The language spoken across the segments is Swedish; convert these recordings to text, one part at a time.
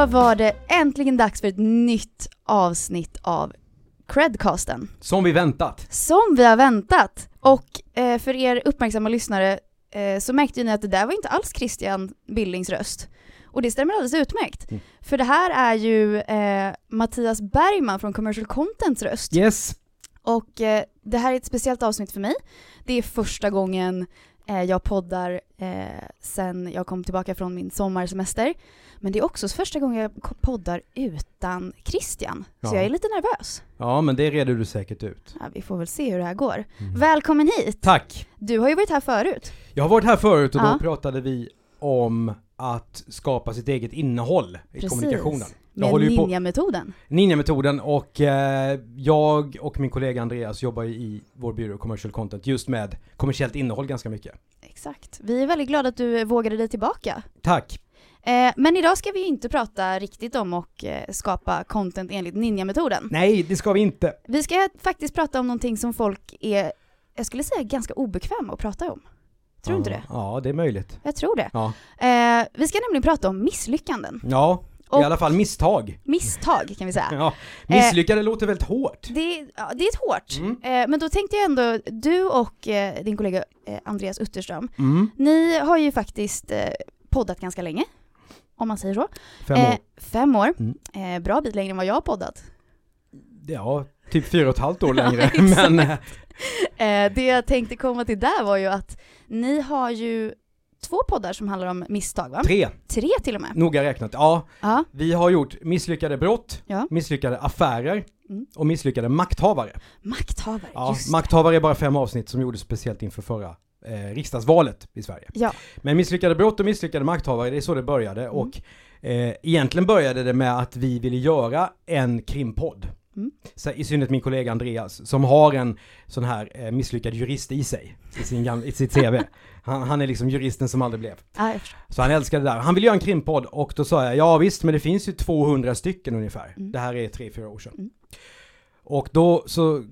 Då var det äntligen dags för ett nytt avsnitt av Credcasten. Som vi väntat. Som vi har väntat. Och eh, för er uppmärksamma lyssnare eh, så märkte ni att det där var inte alls Christian Billings röst. Och det stämmer alldeles utmärkt. Mm. För det här är ju eh, Mattias Bergman från Commercial Contents röst. Yes. Och eh, det här är ett speciellt avsnitt för mig. Det är första gången jag poddar eh, sen jag kom tillbaka från min sommarsemester. Men det är också första gången jag poddar utan Christian. Så Ja. jag är lite nervös. Ja, men det reder du säkert ut. Ja, vi får väl se hur det här går. Mm. Välkommen hit! Tack! Du har ju varit här förut. Jag har varit här förut och Ja. då pratade vi om att skapa sitt eget innehåll i kommunikationen. Jag Med ninja-metoden. Ninja-metoden och eh, jag och min kollega Andreas jobbar ju i vår byrå Commercial Content just med kommersiellt innehåll ganska mycket. Exakt. Vi är väldigt glada att du vågade dig tillbaka. Tack! Eh, men idag ska vi inte prata riktigt om att eh, skapa content enligt ninja-metoden. Nej, det ska vi inte. Vi ska faktiskt prata om någonting som folk är, jag skulle säga ganska obekväma att prata om. Tror du inte ja, det? Ja, det är möjligt. Jag tror det. Ja, Eh, vi ska nämligen prata om misslyckanden. ja Och- i alla fall misstag. Misstag kan vi säga. Ja, misslyckade låter väldigt hårt. Det, ja, det är ett hårt. Mm. Eh, men då tänkte jag ändå, du och eh, din kollega eh, Andreas Utterström, Mm. ni har ju faktiskt eh, poddat ganska länge. Om man säger så. Fem år. Eh, fem år. Mm. Eh, bra bit längre än vad jag har poddat. Ja, typ fyra och ett halvt år längre. exakt. men eh, Eh, det jag tänkte komma till där var ju att ni har ju två poddar som handlar om misstag va? tre, Tre till och med. noga räknat. Ja, Ja, vi har gjort misslyckade brott, Ja. misslyckade affärer Mm. och misslyckade makthavare. makthavare, Ja, just makthavare är bara fem avsnitt som gjordes speciellt inför förra eh, riksdagsvalet i Sverige. Ja, Men misslyckade brott och misslyckade makthavare, det är så det började Mm. och eh, egentligen började det med att vi ville göra en krimpodd. Mm. Så, I synnerhet min kollega Andreas, som har en sån här eh, misslyckad jurist i sig, i, sin i sitt CV. Han, han är liksom juristen som aldrig blev. Så han älskade det där. Han ville göra en krimpodd och då sa jag, ja visst men det finns ju 200 stycken ungefär. Mm. Det här är tre fyra år sedan. Mm. Och då så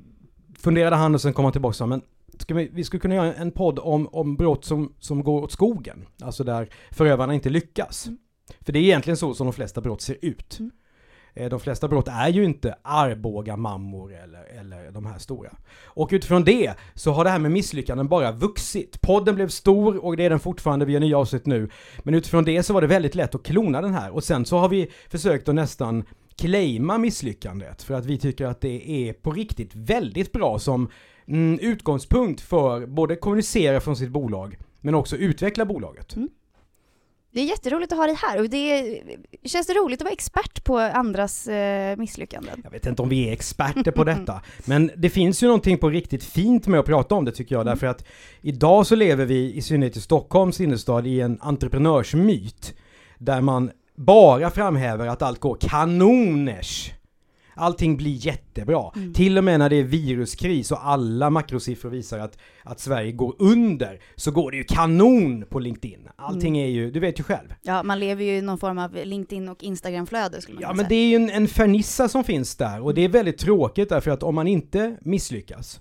funderade han och sen kom han tillbaka och sa, men ska vi, vi skulle kunna göra en podd om, om brott som, som går åt skogen. Alltså där förövarna inte lyckas. Mm. För det är egentligen så som de flesta brott ser ut. Eh, de flesta brott är ju inte Arboga mammor eller, eller de här stora. Och utifrån det så har det här med misslyckanden bara vuxit. Podden blev stor och det är den fortfarande, vi gör nya avsnitt nu. Men utifrån det så var det väldigt lätt att klona den här och sen så har vi försökt att nästan claima misslyckandet för att vi tycker att det är på riktigt väldigt bra som mm, utgångspunkt för både kommunicera från sitt bolag men också utveckla bolaget. Mm. Det är jätteroligt att ha dig här och det är, känns det roligt att vara expert på andras eh, misslyckanden. Jag vet inte om vi är experter på detta, men det finns ju någonting på riktigt fint med att prata om det tycker jag, därför att idag så lever vi, i synnerhet i Stockholms innerstad, i en entreprenörsmyt, där man bara framhäver att allt går kanoners. Allting blir jättebra. Mm. Till och med när det är viruskris och alla makrosiffror visar att, att Sverige går under, så går det ju kanon på LinkedIn. Allting Mm. är ju, du vet ju själv. Ja, man lever ju i någon form av LinkedIn och Instagram-flöde skulle man Ja men säga. det är ju en, en fernissa som finns där och det är väldigt tråkigt därför att om man inte misslyckas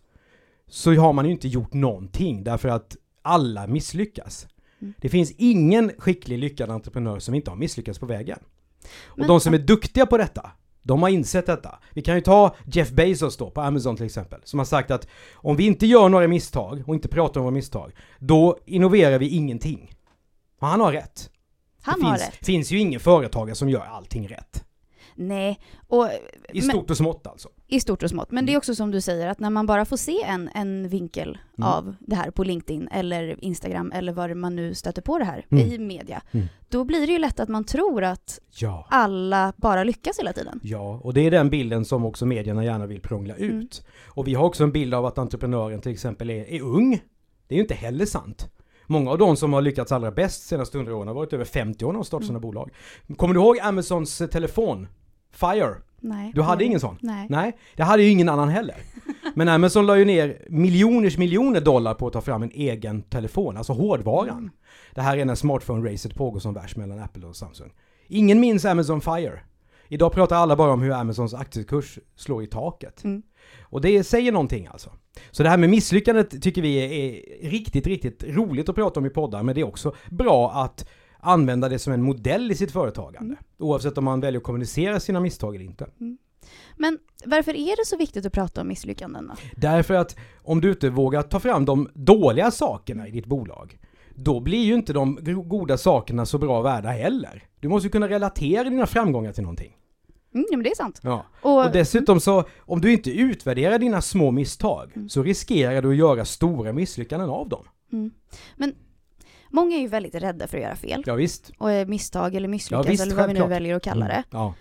så har man ju inte gjort någonting därför att alla misslyckas. Mm. Det finns ingen skicklig lyckad entreprenör som inte har misslyckats på vägen. Och Men- de som är duktiga på detta, de har insett detta. Vi kan ju ta Jeff Bezos då på Amazon till exempel, som har sagt att om vi inte gör några misstag och inte pratar om våra misstag, då innoverar vi ingenting. Och han har rätt. Han det har finns, rätt. finns ju ingen företagare som gör allting rätt. Nej, och I men- stort och smått alltså. I stort och smått. Men det är också som du säger, att när man bara får se en, en vinkel Mm. av det här på LinkedIn eller Instagram eller var man nu stöter på det här Mm. i media, Mm. då blir det ju lätt att man tror att Ja. alla bara lyckas hela tiden. Ja, och det är den bilden som också medierna gärna vill prångla ut. Mm. Och vi har också en bild av att entreprenören till exempel är, är ung. Det är ju inte heller sant. Många av de som har lyckats allra bäst senaste hundra åren har varit över 50 år när de startat Mm. sina bolag. Kommer du ihåg Amazons telefon? Fire? Nej. Du hade Nej. ingen sån? Nej. Nej, det hade ju ingen annan heller. Men Amazon la ju ner miljoners miljoner dollar på att ta fram en egen telefon, alltså hårdvaran. Mm. Det här är när smartphone-racet pågår som värst mellan Apple och Samsung. Ingen minns Amazon Fire. Idag pratar alla bara om hur Amazons aktiekurs slår i taket. Mm. Och det säger någonting alltså. Så det här med misslyckandet tycker vi är, är riktigt, riktigt roligt att prata om i poddar, men det är också bra att använda det som en modell i sitt företagande. Mm. Oavsett om man väljer att kommunicera sina misstag eller inte. Men varför är det så viktigt att prata om misslyckanden då? Därför att om du inte vågar ta fram de dåliga sakerna i ditt bolag, då blir ju inte de goda sakerna så bra värda heller. Du måste ju kunna relatera dina framgångar till någonting. Mm, men det är sant. Ja. Och, Och dessutom så, om du inte utvärderar dina små misstag, Mm. så riskerar du att göra stora misslyckanden av dem. mm. Men många är ju väldigt rädda för att göra fel. Ja, visst. Och eh, misstag eller misslyckas Ja, visst, eller vad vi nu självklart. väljer att kalla det. Mm. Ja.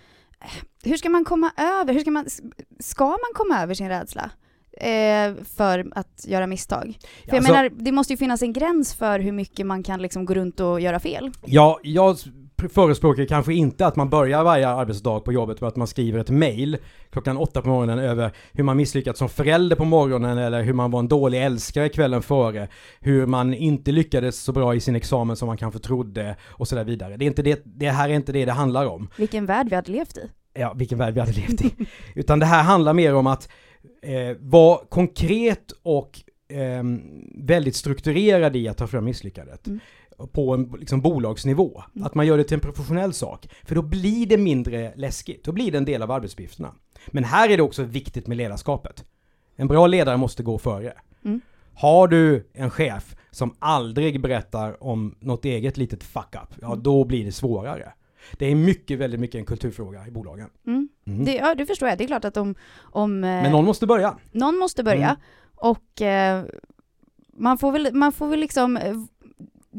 Hur ska man komma över, hur ska man, ska man komma över sin rädsla? Eh, för att göra misstag. För jag Alltså- menar, det måste ju finnas en gräns för hur mycket man kan liksom gå runt och göra fel. Ja, jag förespråkar kanske inte att man börjar varje arbetsdag på jobbet med att man skriver ett mail klockan åtta på morgonen över hur man misslyckats som förälder på morgonen eller hur man var en dålig älskare kvällen före. Hur man inte lyckades så bra i sin examen som man kanske trodde och sådär vidare. Det, är inte det, det här är inte det det handlar om. Vilken värld vi hade levt i. Ja, vilken värld vi hade levt i. Utan det här handlar mer om att eh, vara konkret och ehm, väldigt strukturerad i att ta fram misslyckandet. Mm. På en liksom, bolagsnivå. Mm. Att man gör det till en professionell sak. För då blir det mindre läskigt. Då blir det en del av arbetsuppgifterna. Men här är det också viktigt med ledarskapet. En bra ledare måste gå före. Mm. Har du en chef som aldrig berättar om något eget litet fuck-up, ja Mm. då blir det svårare. Det är mycket, väldigt mycket en kulturfråga i bolagen. Mm. Mm. Det, ja, det förstår jag. Det är klart att om, om eh, Men någon måste börja. någon måste börja Mm. och eh, man, får väl, man får väl liksom, eh,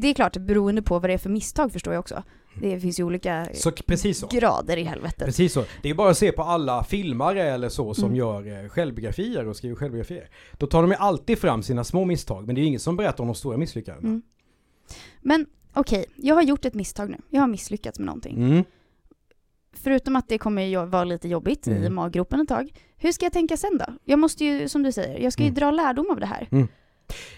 det är klart beroende på vad det är för misstag förstår jag också. Det finns ju olika Så, grader i helvetet. Precis så. Det är bara att se på alla filmare eller så som Mm. gör eh, självbiografier och skriver självbiografier. Då tar de ju alltid fram sina små misstag, men det är ju ingen som berättar om de stora misslyckandena. Mm. Men okej, jag har gjort ett misstag nu. Jag har misslyckats med någonting. Mm. Förutom att det kommer ju vara lite jobbigt i Mm. maggropen ett tag. Hur ska jag tänka sen då? Jag måste ju, som du säger, jag ska ju Mm. dra lärdom av det här.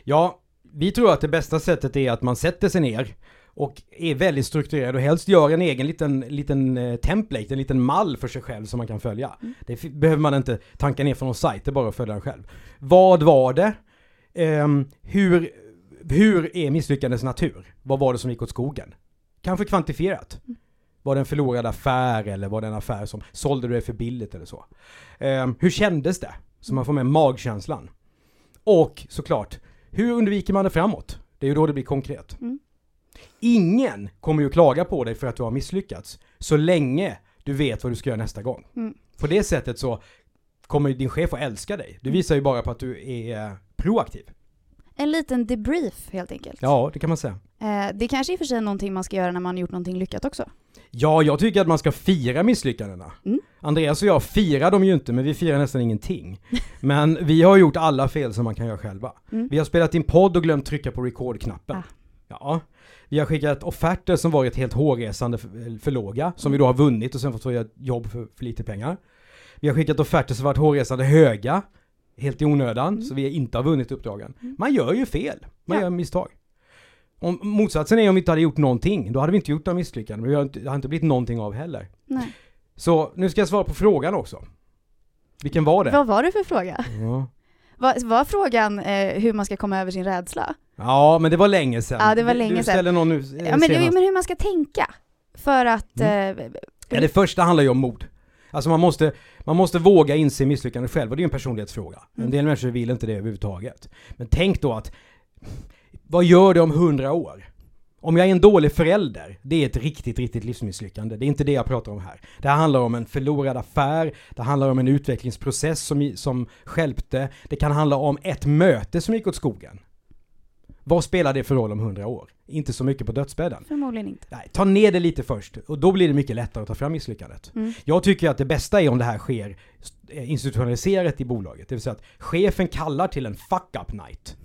Ja, vi tror att det bästa sättet är att man sätter sig ner och är väldigt strukturerad och helst gör en egen liten, liten eh, template, en liten mall för sig själv som man kan följa. Mm. Det behöver man inte tanka ner från någon sajt, det är bara att följa den själv. Vad var det? Ehm, hur, hur är misslyckandets natur? Vad var det som gick åt skogen? Kanske kvantifierat. Mm. Var det en förlorad affär eller var det en affär som sålde du det för billigt eller så? Ehm, hur kändes det? Så man får med magkänslan. Och såklart, hur undviker man det framåt? Det är ju då det blir konkret. Mm. Ingen kommer ju klaga på dig för att du har misslyckats så länge du vet vad du ska göra nästa gång. Mm. På det sättet så kommer din chef att älska dig. Du visar ju bara på att du är proaktiv. En liten debrief helt enkelt. Ja, det kan man säga. Eh, det kanske i och för sig är någonting man ska göra när man har gjort någonting lyckat också. Ja, jag tycker att man ska fira misslyckandena. Mm. Andreas och jag firar dem ju inte, men vi firar nästan ingenting. Men vi har gjort alla fel som man kan göra själva. Mm. Vi har spelat in podd och glömt trycka på record-knappen. Ah. Ja. Vi har skickat offerter som varit helt hårresande för, för låga, som vi då har vunnit och sen fått göra jobb för, för lite pengar. Vi har skickat offerter som varit hårresande höga, helt i onödan, Mm. så vi inte har vunnit uppdragen. Mm. Man gör ju fel, man Ja. gör misstag. Om, motsatsen är om vi inte hade gjort någonting, då hade vi inte gjort några misslyckanden, men vi har inte, det har inte blivit någonting av heller. Nej. Så nu ska jag svara på frågan också. Vilken var det? Vad var det för fråga? Ja. Var, var frågan eh, hur man ska komma över sin rädsla? ja, men det var länge sedan. Ja, det var Du- länge du sedan. ställde någon nu eh, Ja, men, senast. men hur man ska tänka för att... Mm. Eh, Ja, det första handlar ju om mod. Alltså man måste, man måste våga inse misslyckandet själv och det är ju en personlighetsfråga. En Mm. del människor vill inte det överhuvudtaget. Men tänk då att, vad gör det om hundra år? Om jag är en dålig förälder, det är ett riktigt, riktigt livsmisslyckande. Det är inte det jag pratar om här. Det här handlar om en förlorad affär, det handlar om en utvecklingsprocess som, som skälpte, det kan handla om ett möte som gick åt skogen. Vad spelar det för roll om hundra år? Inte så mycket på dödsbädden. förmodligen inte. Nej, ta ner det lite först och då blir det mycket lättare att ta fram misslyckandet. Mm. Jag tycker att det bästa är om det här sker eh, institutionaliserat i bolaget. Det vill säga att chefen kallar till en fuck-up night.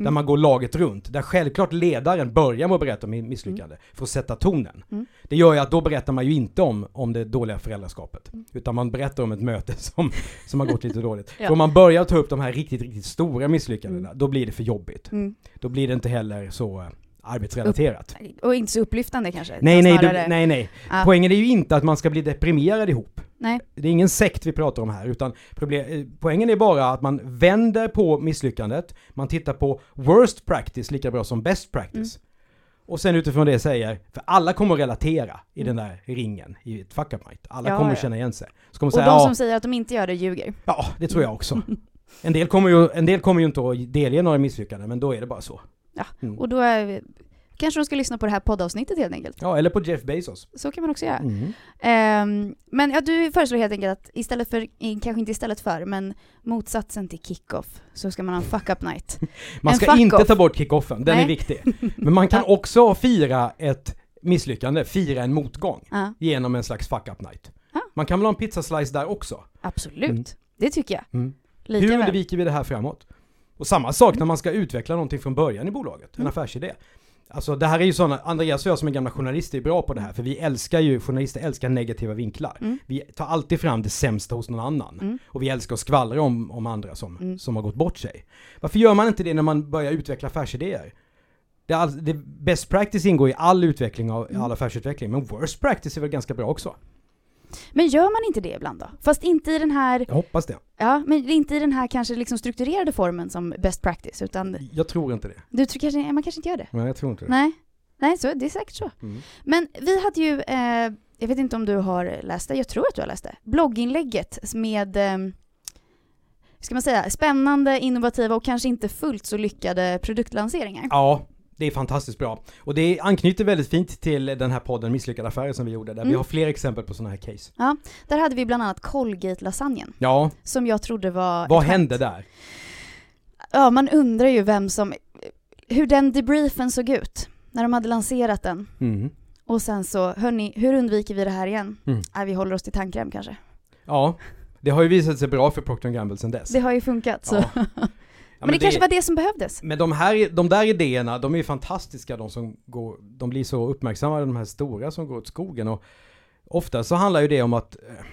Där Mm. man går laget runt. Där självklart ledaren börjar med att berätta om misslyckande. För att sätta tonen. Mm. Det gör ju att då berättar man ju inte om, om det dåliga föräldraskapet. Mm. Utan man berättar om ett möte som, som har gått lite dåligt. Ja. För om man börjar ta upp de här riktigt, riktigt stora misslyckandena, Mm. då blir det för jobbigt. Mm. Då blir det inte heller så eh, arbetsrelaterat. Och inte så upplyftande kanske. Nej, nej, det, nej, nej. Ja. Poängen är ju inte att man ska bli deprimerad ihop. Nej. Det är ingen sekt vi pratar om här, utan problem, eh, poängen är bara att man vänder på misslyckandet, man tittar på worst practice lika bra som best practice. Och sen utifrån det säger, för alla kommer att relatera i den där ringen i ett fuck up night. Alla Ja, kommer att ja. känna igen sig. Så kommer Och säga, de ja, som säger att de inte gör det ljuger. ja, det tror jag också. En del kommer ju, en del kommer ju inte att delge några misslyckanden, men då är det bara så. Ja, Mm. Och då är, kanske de ska lyssna på det här poddavsnittet helt enkelt. Ja, eller på Jeff Bezos. Så kan man också göra. Mm. Ehm, men ja, du föreslår helt enkelt att istället för, kanske inte istället för, men motsatsen till kick-off så ska man ha en fuck-up night. Man En ska fuck inte ta bort kickoffen, den Nej. är viktig. Men man kan Ja. också fira ett misslyckande, fira en motgång, Ja, genom en slags fuck up night. Ja. Man kan väl ha en pizzaslice där också? absolut. Mm. Det tycker jag. Mm. Lika Hur undviker vi det här framåt? Och samma sak när man ska utveckla någonting från början i bolaget, en Mm. affärsidé. Alltså det här är ju sådana, Andreas och jag som är gamla journalister är bra på det här, för vi älskar ju, journalister älskar negativa vinklar. Mm. Vi tar alltid fram det sämsta hos någon annan. Mm. Och vi älskar att skvallra om, om andra som, Mm. som har gått bort sig. Varför gör man inte det när man börjar utveckla affärsidéer? Det all, det, best practice ingår i all utveckling av Mm. all affärsutveckling, men worst practice är väl ganska bra också? Men gör man inte det ibland då? Fast inte i den här, Jag hoppas det. ja, men inte i den här kanske liksom strukturerade formen som best practice, utan Jag tror inte det. du tror kanske, man kanske inte gör det? Nej, jag tror inte det. Nej. Nej, så, det är säkert så. Mm. Men vi hade ju, eh, jag vet inte om du har läst det, jag tror att du har läst det, blogginlägget med, eh, ska man säga, spännande, innovativa och kanske inte fullt så lyckade produktlanseringar. Ja, det är fantastiskt bra. Och det anknyter väldigt fint till den här podden Misslyckade affärer som vi gjorde, där vi Mm. har fler exempel på sådana här case. Där hade vi bland annat Colgate-lasagnen, Ja, som jag trodde var vad hände där? Ja, man undrar ju vem som, hur den debriefen såg ut när de hade lanserat den. Mm. Och sen så, hörni, hur undviker vi det här igen? Mm. Nej, vi håller oss till tandkräm kanske. Ja, det har ju visat sig bra för Procter Gamble sedan dess. Det har ju funkat. Så. Ja. Ja, men, det, kanske var det som behövdes. Men de här, de där idéerna, de är ju fantastiska de som går, de blir så uppmärksammade de här stora som går åt skogen och ofta så handlar ju det om att eh,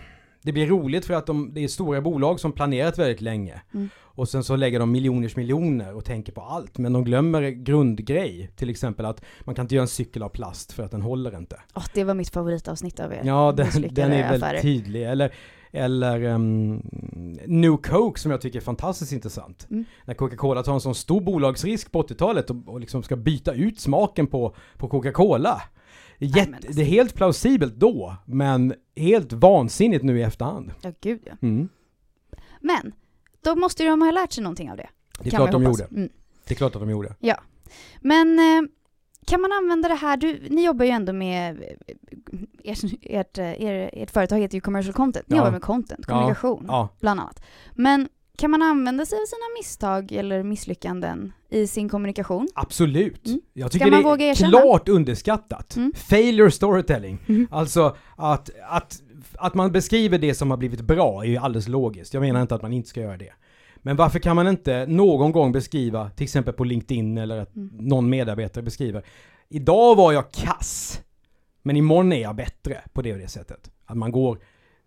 det blir roligt för att de, det är stora bolag som planerat väldigt länge. Mm. Och sen så lägger de miljoners miljoner och tänker på allt. Men de glömmer grundgrej. Till exempel att man kan inte göra en cykel av plast för att den håller inte. Åh, det var mitt favoritavsnitt av er. Ja, den, den är väldigt tydlig. Eller, eller um, New Coke som jag tycker är fantastiskt intressant. Mm. När Coca-Cola tar en sån stor bolagsrisk på 80-talet och, och liksom ska byta ut smaken på, på Coca-Cola. Jätte, Nej, alltså. Det är helt plausibelt då, men helt vansinnigt nu i efterhand. Ja, gud ja. Mm. Men, då måste ju de ha lärt sig någonting av det. Det är klart de hoppas. gjorde. Mm. Det är klart att de gjorde. Men eh, kan man använda det här, du, ni jobbar ju ändå med, eh, ert, ert, eh, er, ert företag heter ju commercial content, ni Ja. jobbar med content, kommunikation Ja, bland annat. Men kan man använda sig av sina misstag eller misslyckanden i sin kommunikation? absolut. Mm. Jag tycker det är erkänna? klart underskattat. Mm. Failure storytelling. Mm. Alltså att, att, att man beskriver det som har blivit bra är ju alldeles logiskt. Jag menar inte att man inte ska göra det. Men varför kan man inte någon gång beskriva, till exempel på LinkedIn eller att Mm. någon medarbetare beskriver Idag var jag kass, men imorgon är jag bättre på det och det sättet. Att man går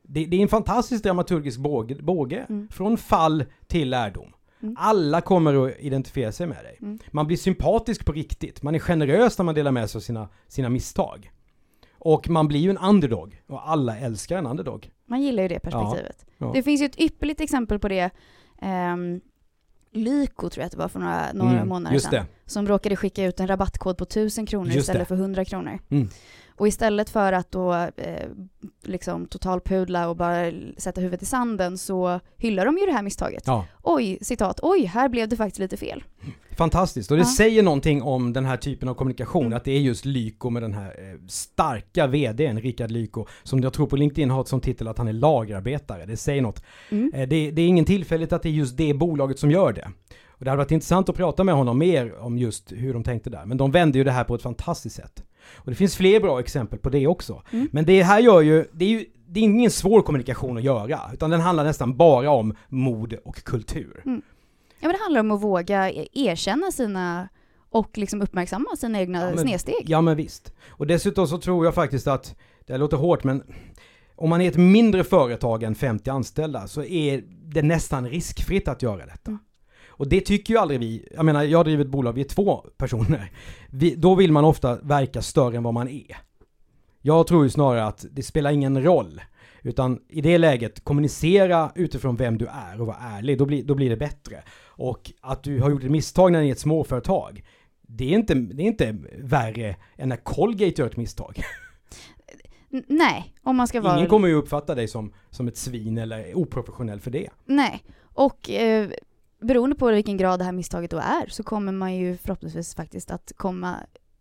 det, det är en fantastisk dramaturgisk båge, båge Mm. från fall till lärdom. Mm. Alla kommer att identifiera sig med dig. Mm. Man blir sympatisk på riktigt. Man är generös när man delar med sig av sina, sina misstag. Och man blir ju en underdog. Och alla älskar en underdog. Man gillar ju det perspektivet. Ja. Det finns ju ett ypperligt exempel på det. Um, Lyko tror jag att det var för några, några Mm, månader sedan. det. Som råkade skicka ut en rabattkod på 1000 kronor Just istället det. för 100 kronor. Mm. Och istället för att då eh, liksom totalpudla och bara sätta huvudet i sanden så hyllar de ju det här misstaget. Ja, Oj, citat, oj, här blev det faktiskt lite fel. fantastiskt. Och det Ja. säger någonting om den här typen av kommunikation. Mm. Att det är just Lyko med den här eh, starka VDn, Rickard Lyko, som jag tror på LinkedIn har som titel att han är lagerarbetare. Det säger något. Mm. Eh, Det, det är ingen tillfällighet att det är just det bolaget som gör det. Och det hade varit intressant att prata med honom mer om just hur de tänkte där. Men de vände ju det här på ett fantastiskt sätt. Och det finns fler bra exempel på det också. Mm. Men det här gör ju, det är ju det är ingen svår kommunikation att göra, utan den handlar nästan bara om mod och kultur. Ja, men det handlar om att våga e- erkänna sina och liksom uppmärksamma sina egna Ja, men- snedsteg. Ja men visst. Och dessutom så tror jag faktiskt att, det här låter hårt men om man är ett mindre företag än 50 anställda så är det nästan riskfritt att göra detta. Mm. Och det tycker ju aldrig vi, jag menar jag driver ett bolag, vi är två personer. Vi, då vill man ofta verka större än vad man är. Jag tror ju snarare att det spelar ingen roll. Utan i det läget, kommunicera utifrån vem du är och vara ärlig, då blir, då blir det bättre. Och att du har gjort ett misstag när ni är ett småföretag, det är inte, det är inte värre än när Colgate gör ett misstag. Nej, om man ska vara... Ingen kommer ju uppfatta dig som, som ett svin eller oprofessionell för det. Nej, och eh, beroende på vilken grad det här misstaget då är så kommer man ju förhoppningsvis faktiskt att komma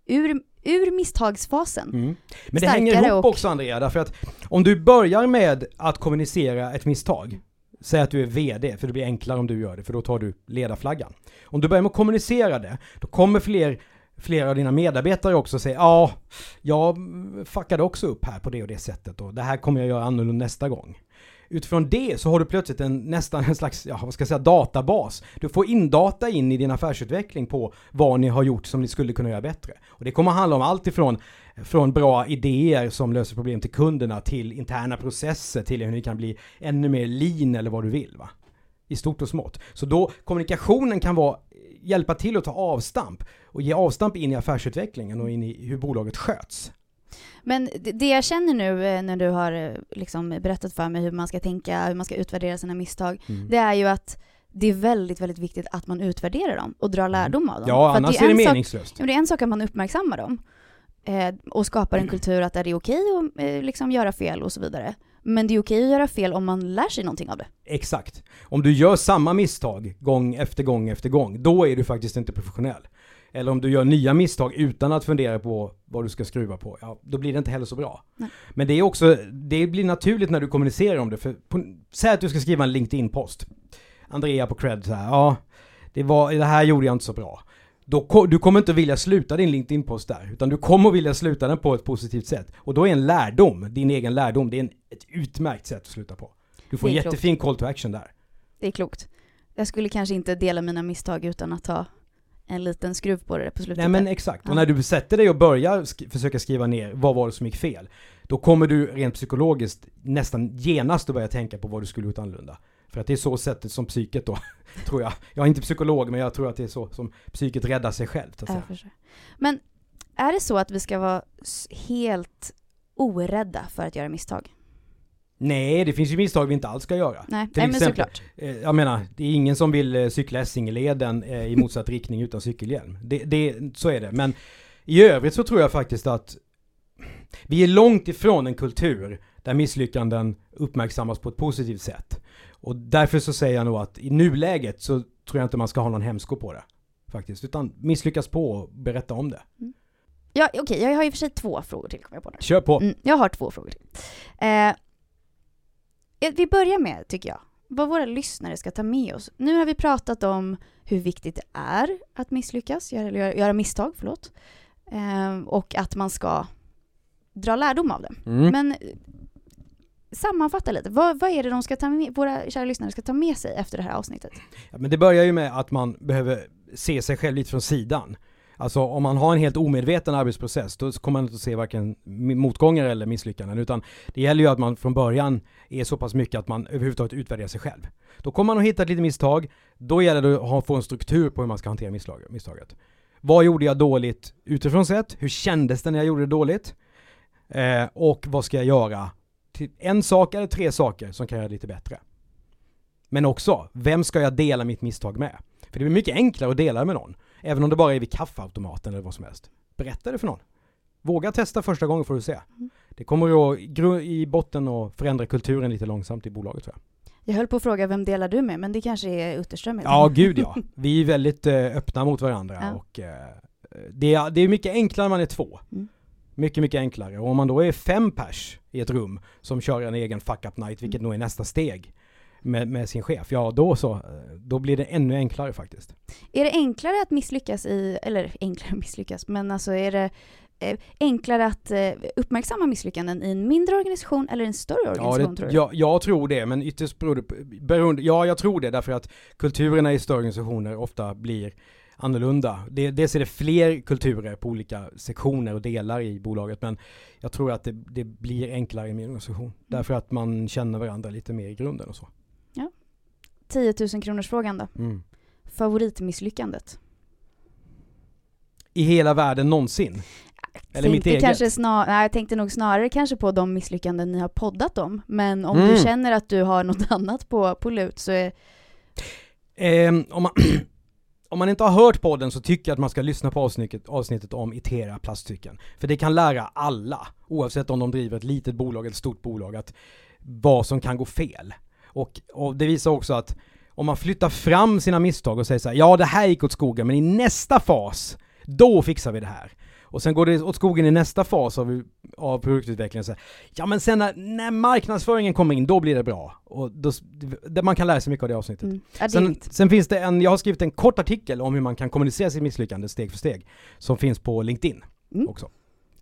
ur, ur misstagsfasen. Mm. Men det hänger ihop och- också Andrea, därför att om du börjar med att kommunicera ett misstag, säg att du är VD, för det blir enklare om du gör det, för då tar du ledarflaggan. Om du börjar med att kommunicera det, då kommer fler, flera av dina medarbetare också säga ja, jag fuckade också upp här på det och det sättet och det här kommer jag göra annorlunda nästa gång. Utifrån det så har du plötsligt en, nästan en slags, ja vad ska jag säga, databas. Du får in data in i din affärsutveckling på vad ni har gjort som ni skulle kunna göra bättre. Och det kommer handla om allt ifrån från bra idéer som löser problem till kunderna till interna processer till hur ni kan bli ännu mer lean eller vad du vill va. I stort och smått. Så då kommunikationen kan vara hjälpa till att ta avstamp och ge avstamp in i affärsutvecklingen och in i hur bolaget sköts. Men det- det jag känner nu eh, när du har eh, liksom berättat för mig hur man ska tänka, hur man ska utvärdera sina misstag, Mm. det är ju att det är väldigt, väldigt viktigt att man utvärderar dem och drar lärdom av dem. Ja, För annars är det, en sak- meningslöst. Ja, men det är en sak att man uppmärksammar dem eh, och skapar en kultur att det är okej att eh, liksom göra fel och så vidare. Men det är okej att göra fel om man lär sig någonting av det. Exakt. Om du gör samma misstag gång efter gång efter gång, då är du faktiskt inte professionell. Eller om du gör nya misstag utan att fundera på vad du ska skruva på, ja, då blir det inte heller så bra. Nej. Men det är också, det blir naturligt när du kommunicerar om det, för på, säg att du ska skriva en LinkedIn-post. Andrea på cred så här, ja, det, var, det här gjorde jag inte så bra. Då, du kommer inte vilja sluta din LinkedIn-post där, utan du kommer vilja sluta den på ett positivt sätt. Och då är en lärdom, din egen lärdom, det är en, ett utmärkt sätt att sluta på. Du får en klokt. jättefin call to action där. Det är klokt. Jag skulle kanske inte dela mina misstag utan att ta en liten skruv på det på slutet. Nej men exakt, Ja. och när du sätter dig och börjar sk- försöka skriva ner vad var det som gick fel, då kommer du rent psykologiskt nästan genast att börja tänka på vad du skulle gjort annorlunda. För att det är så sättet som psyket då, tror jag. Jag är inte psykolog, men jag tror att det är så som psyket räddar sig självt. Men är det så att vi ska vara helt orädda för att göra misstag? Nej, det finns ju misstag vi inte alls ska göra. Nej, Till Nej men exempel- såklart. Eh, Jag menar, det är ingen som vill eh, cykla Essingeleden eh, i motsatt riktning utan cykelhjälm. Det, det, så är det. Men i övrigt så tror jag faktiskt att vi är långt ifrån en kultur där misslyckanden uppmärksammas på ett positivt sätt. Och därför så säger jag nog att i nuläget så tror jag inte man ska ha någon hämsko på det. Faktiskt. Utan misslyckas på och berätta om det. Ja, okej, jag har i och för sig två frågor till, kommer jag på nu. Kör på! Mm, jag har två frågor till. Eh, vi börjar med, tycker jag, vad våra lyssnare ska ta med oss. Nu har vi pratat om hur viktigt det är att misslyckas, eller göra, misstag, förlåt. Eh, och att man ska dra lärdom av det. Mm. Men eh, sammanfatta lite, vad, vad är det de ska ta med, våra kära lyssnare ska ta med sig efter det här avsnittet? Ja, men det börjar ju med att man behöver se sig själv lite från sidan. Alltså om man har en helt omedveten arbetsprocess, då kommer man inte att se varken motgångar eller misslyckanden. Utan det gäller ju att man från början är så pass mycket att man överhuvudtaget utvärderar sig själv. Då kommer man att hitta ett litet misstag, då gäller det att få en struktur på hur man ska hantera misstaget. Vad gjorde jag dåligt utifrån sett? Hur kändes det när jag gjorde det dåligt? Eh, och vad ska jag göra? Till en sak eller tre saker som kan göra det lite bättre. Men också, vem ska jag dela mitt misstag med? För det blir mycket enklare att dela med någon. Även om det bara är vid kaffeautomaten eller vad som helst. Berätta det för någon. Våga testa första gången får du se. Mm. Det kommer att i botten och förändra kulturen lite långsamt i bolaget tror jag. Jag höll på att fråga vem delar du med, men det kanske är Utterström. Ja, gud ja. Vi är väldigt eh, öppna mot varandra Ja. och eh, det, är, det är mycket enklare när man är två. Mm. Mycket, mycket enklare. Och om man då är fem pers i ett rum som kör en egen fuck up night, vilket nog är nästa steg med, med sin chef, ja då så, eh, då blir det ännu enklare faktiskt. Är det enklare att misslyckas i, eller enklare att misslyckas, men alltså är det eh, enklare att eh, uppmärksamma misslyckanden i en mindre organisation eller en större Ja, organisation det, tror du? jag, jag tror det, men ytterst beror det på, beroende, ja jag tror det därför att kulturerna i större organisationer ofta blir annorlunda. Det, dels är det fler kulturer på olika sektioner och delar i bolaget, men jag tror att det, det blir enklare i min organisation. Därför att man känner varandra lite mer i grunden och så. 10 000 kronors frågan då. Mm. Favoritmisslyckandet? I hela världen någonsin. Eller mitt eget. kanske snar, nej, jag tänkte nog snarare kanske på de misslyckanden ni har poddat om. Men om Mm. du känner att du har något annat på, på lut så är... Ehm, om, man, om man inte har hört podden så tycker jag att man ska lyssna på avsnittet, avsnittet om Itera plastcykeln. För det kan lära alla, oavsett om de driver ett litet bolag eller ett stort bolag, att vad som kan gå fel. Och, och det visar också att om man flyttar fram sina misstag och säger så här, ja det här gick åt skogen, men i nästa fas, då fixar vi det här. Och sen går det åt skogen i nästa fas av, av produktutvecklingen. Så här, ja men sen när, när marknadsföringen kommer in, då blir det bra. Och då, det, man kan lära sig mycket av det avsnittet. Mm. Sen, sen finns det en, jag har skrivit en kort artikel om hur man kan kommunicera sitt misslyckande steg för steg. Som finns på LinkedIn Mm. också.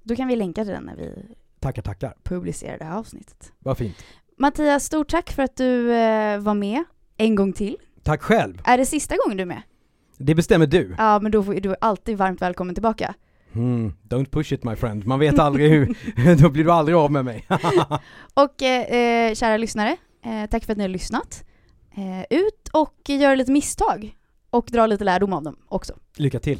Då kan vi länka till den när vi Tackar, tackar. publicerar det här avsnittet. Vad fint. Mattias, stort tack för att du eh, var med en gång till. Tack själv. Är det sista gången du är med? Det bestämmer du. Ja, men då får- du är alltid varmt välkommen tillbaka. Hmm, don't push it my friend. Man vet aldrig hur, då blir du aldrig av med mig. Och eh, eh, kära lyssnare, eh, tack för att ni har lyssnat. Eh, ut och gör lite misstag. Och dra lite lärdom av dem också. Lycka till.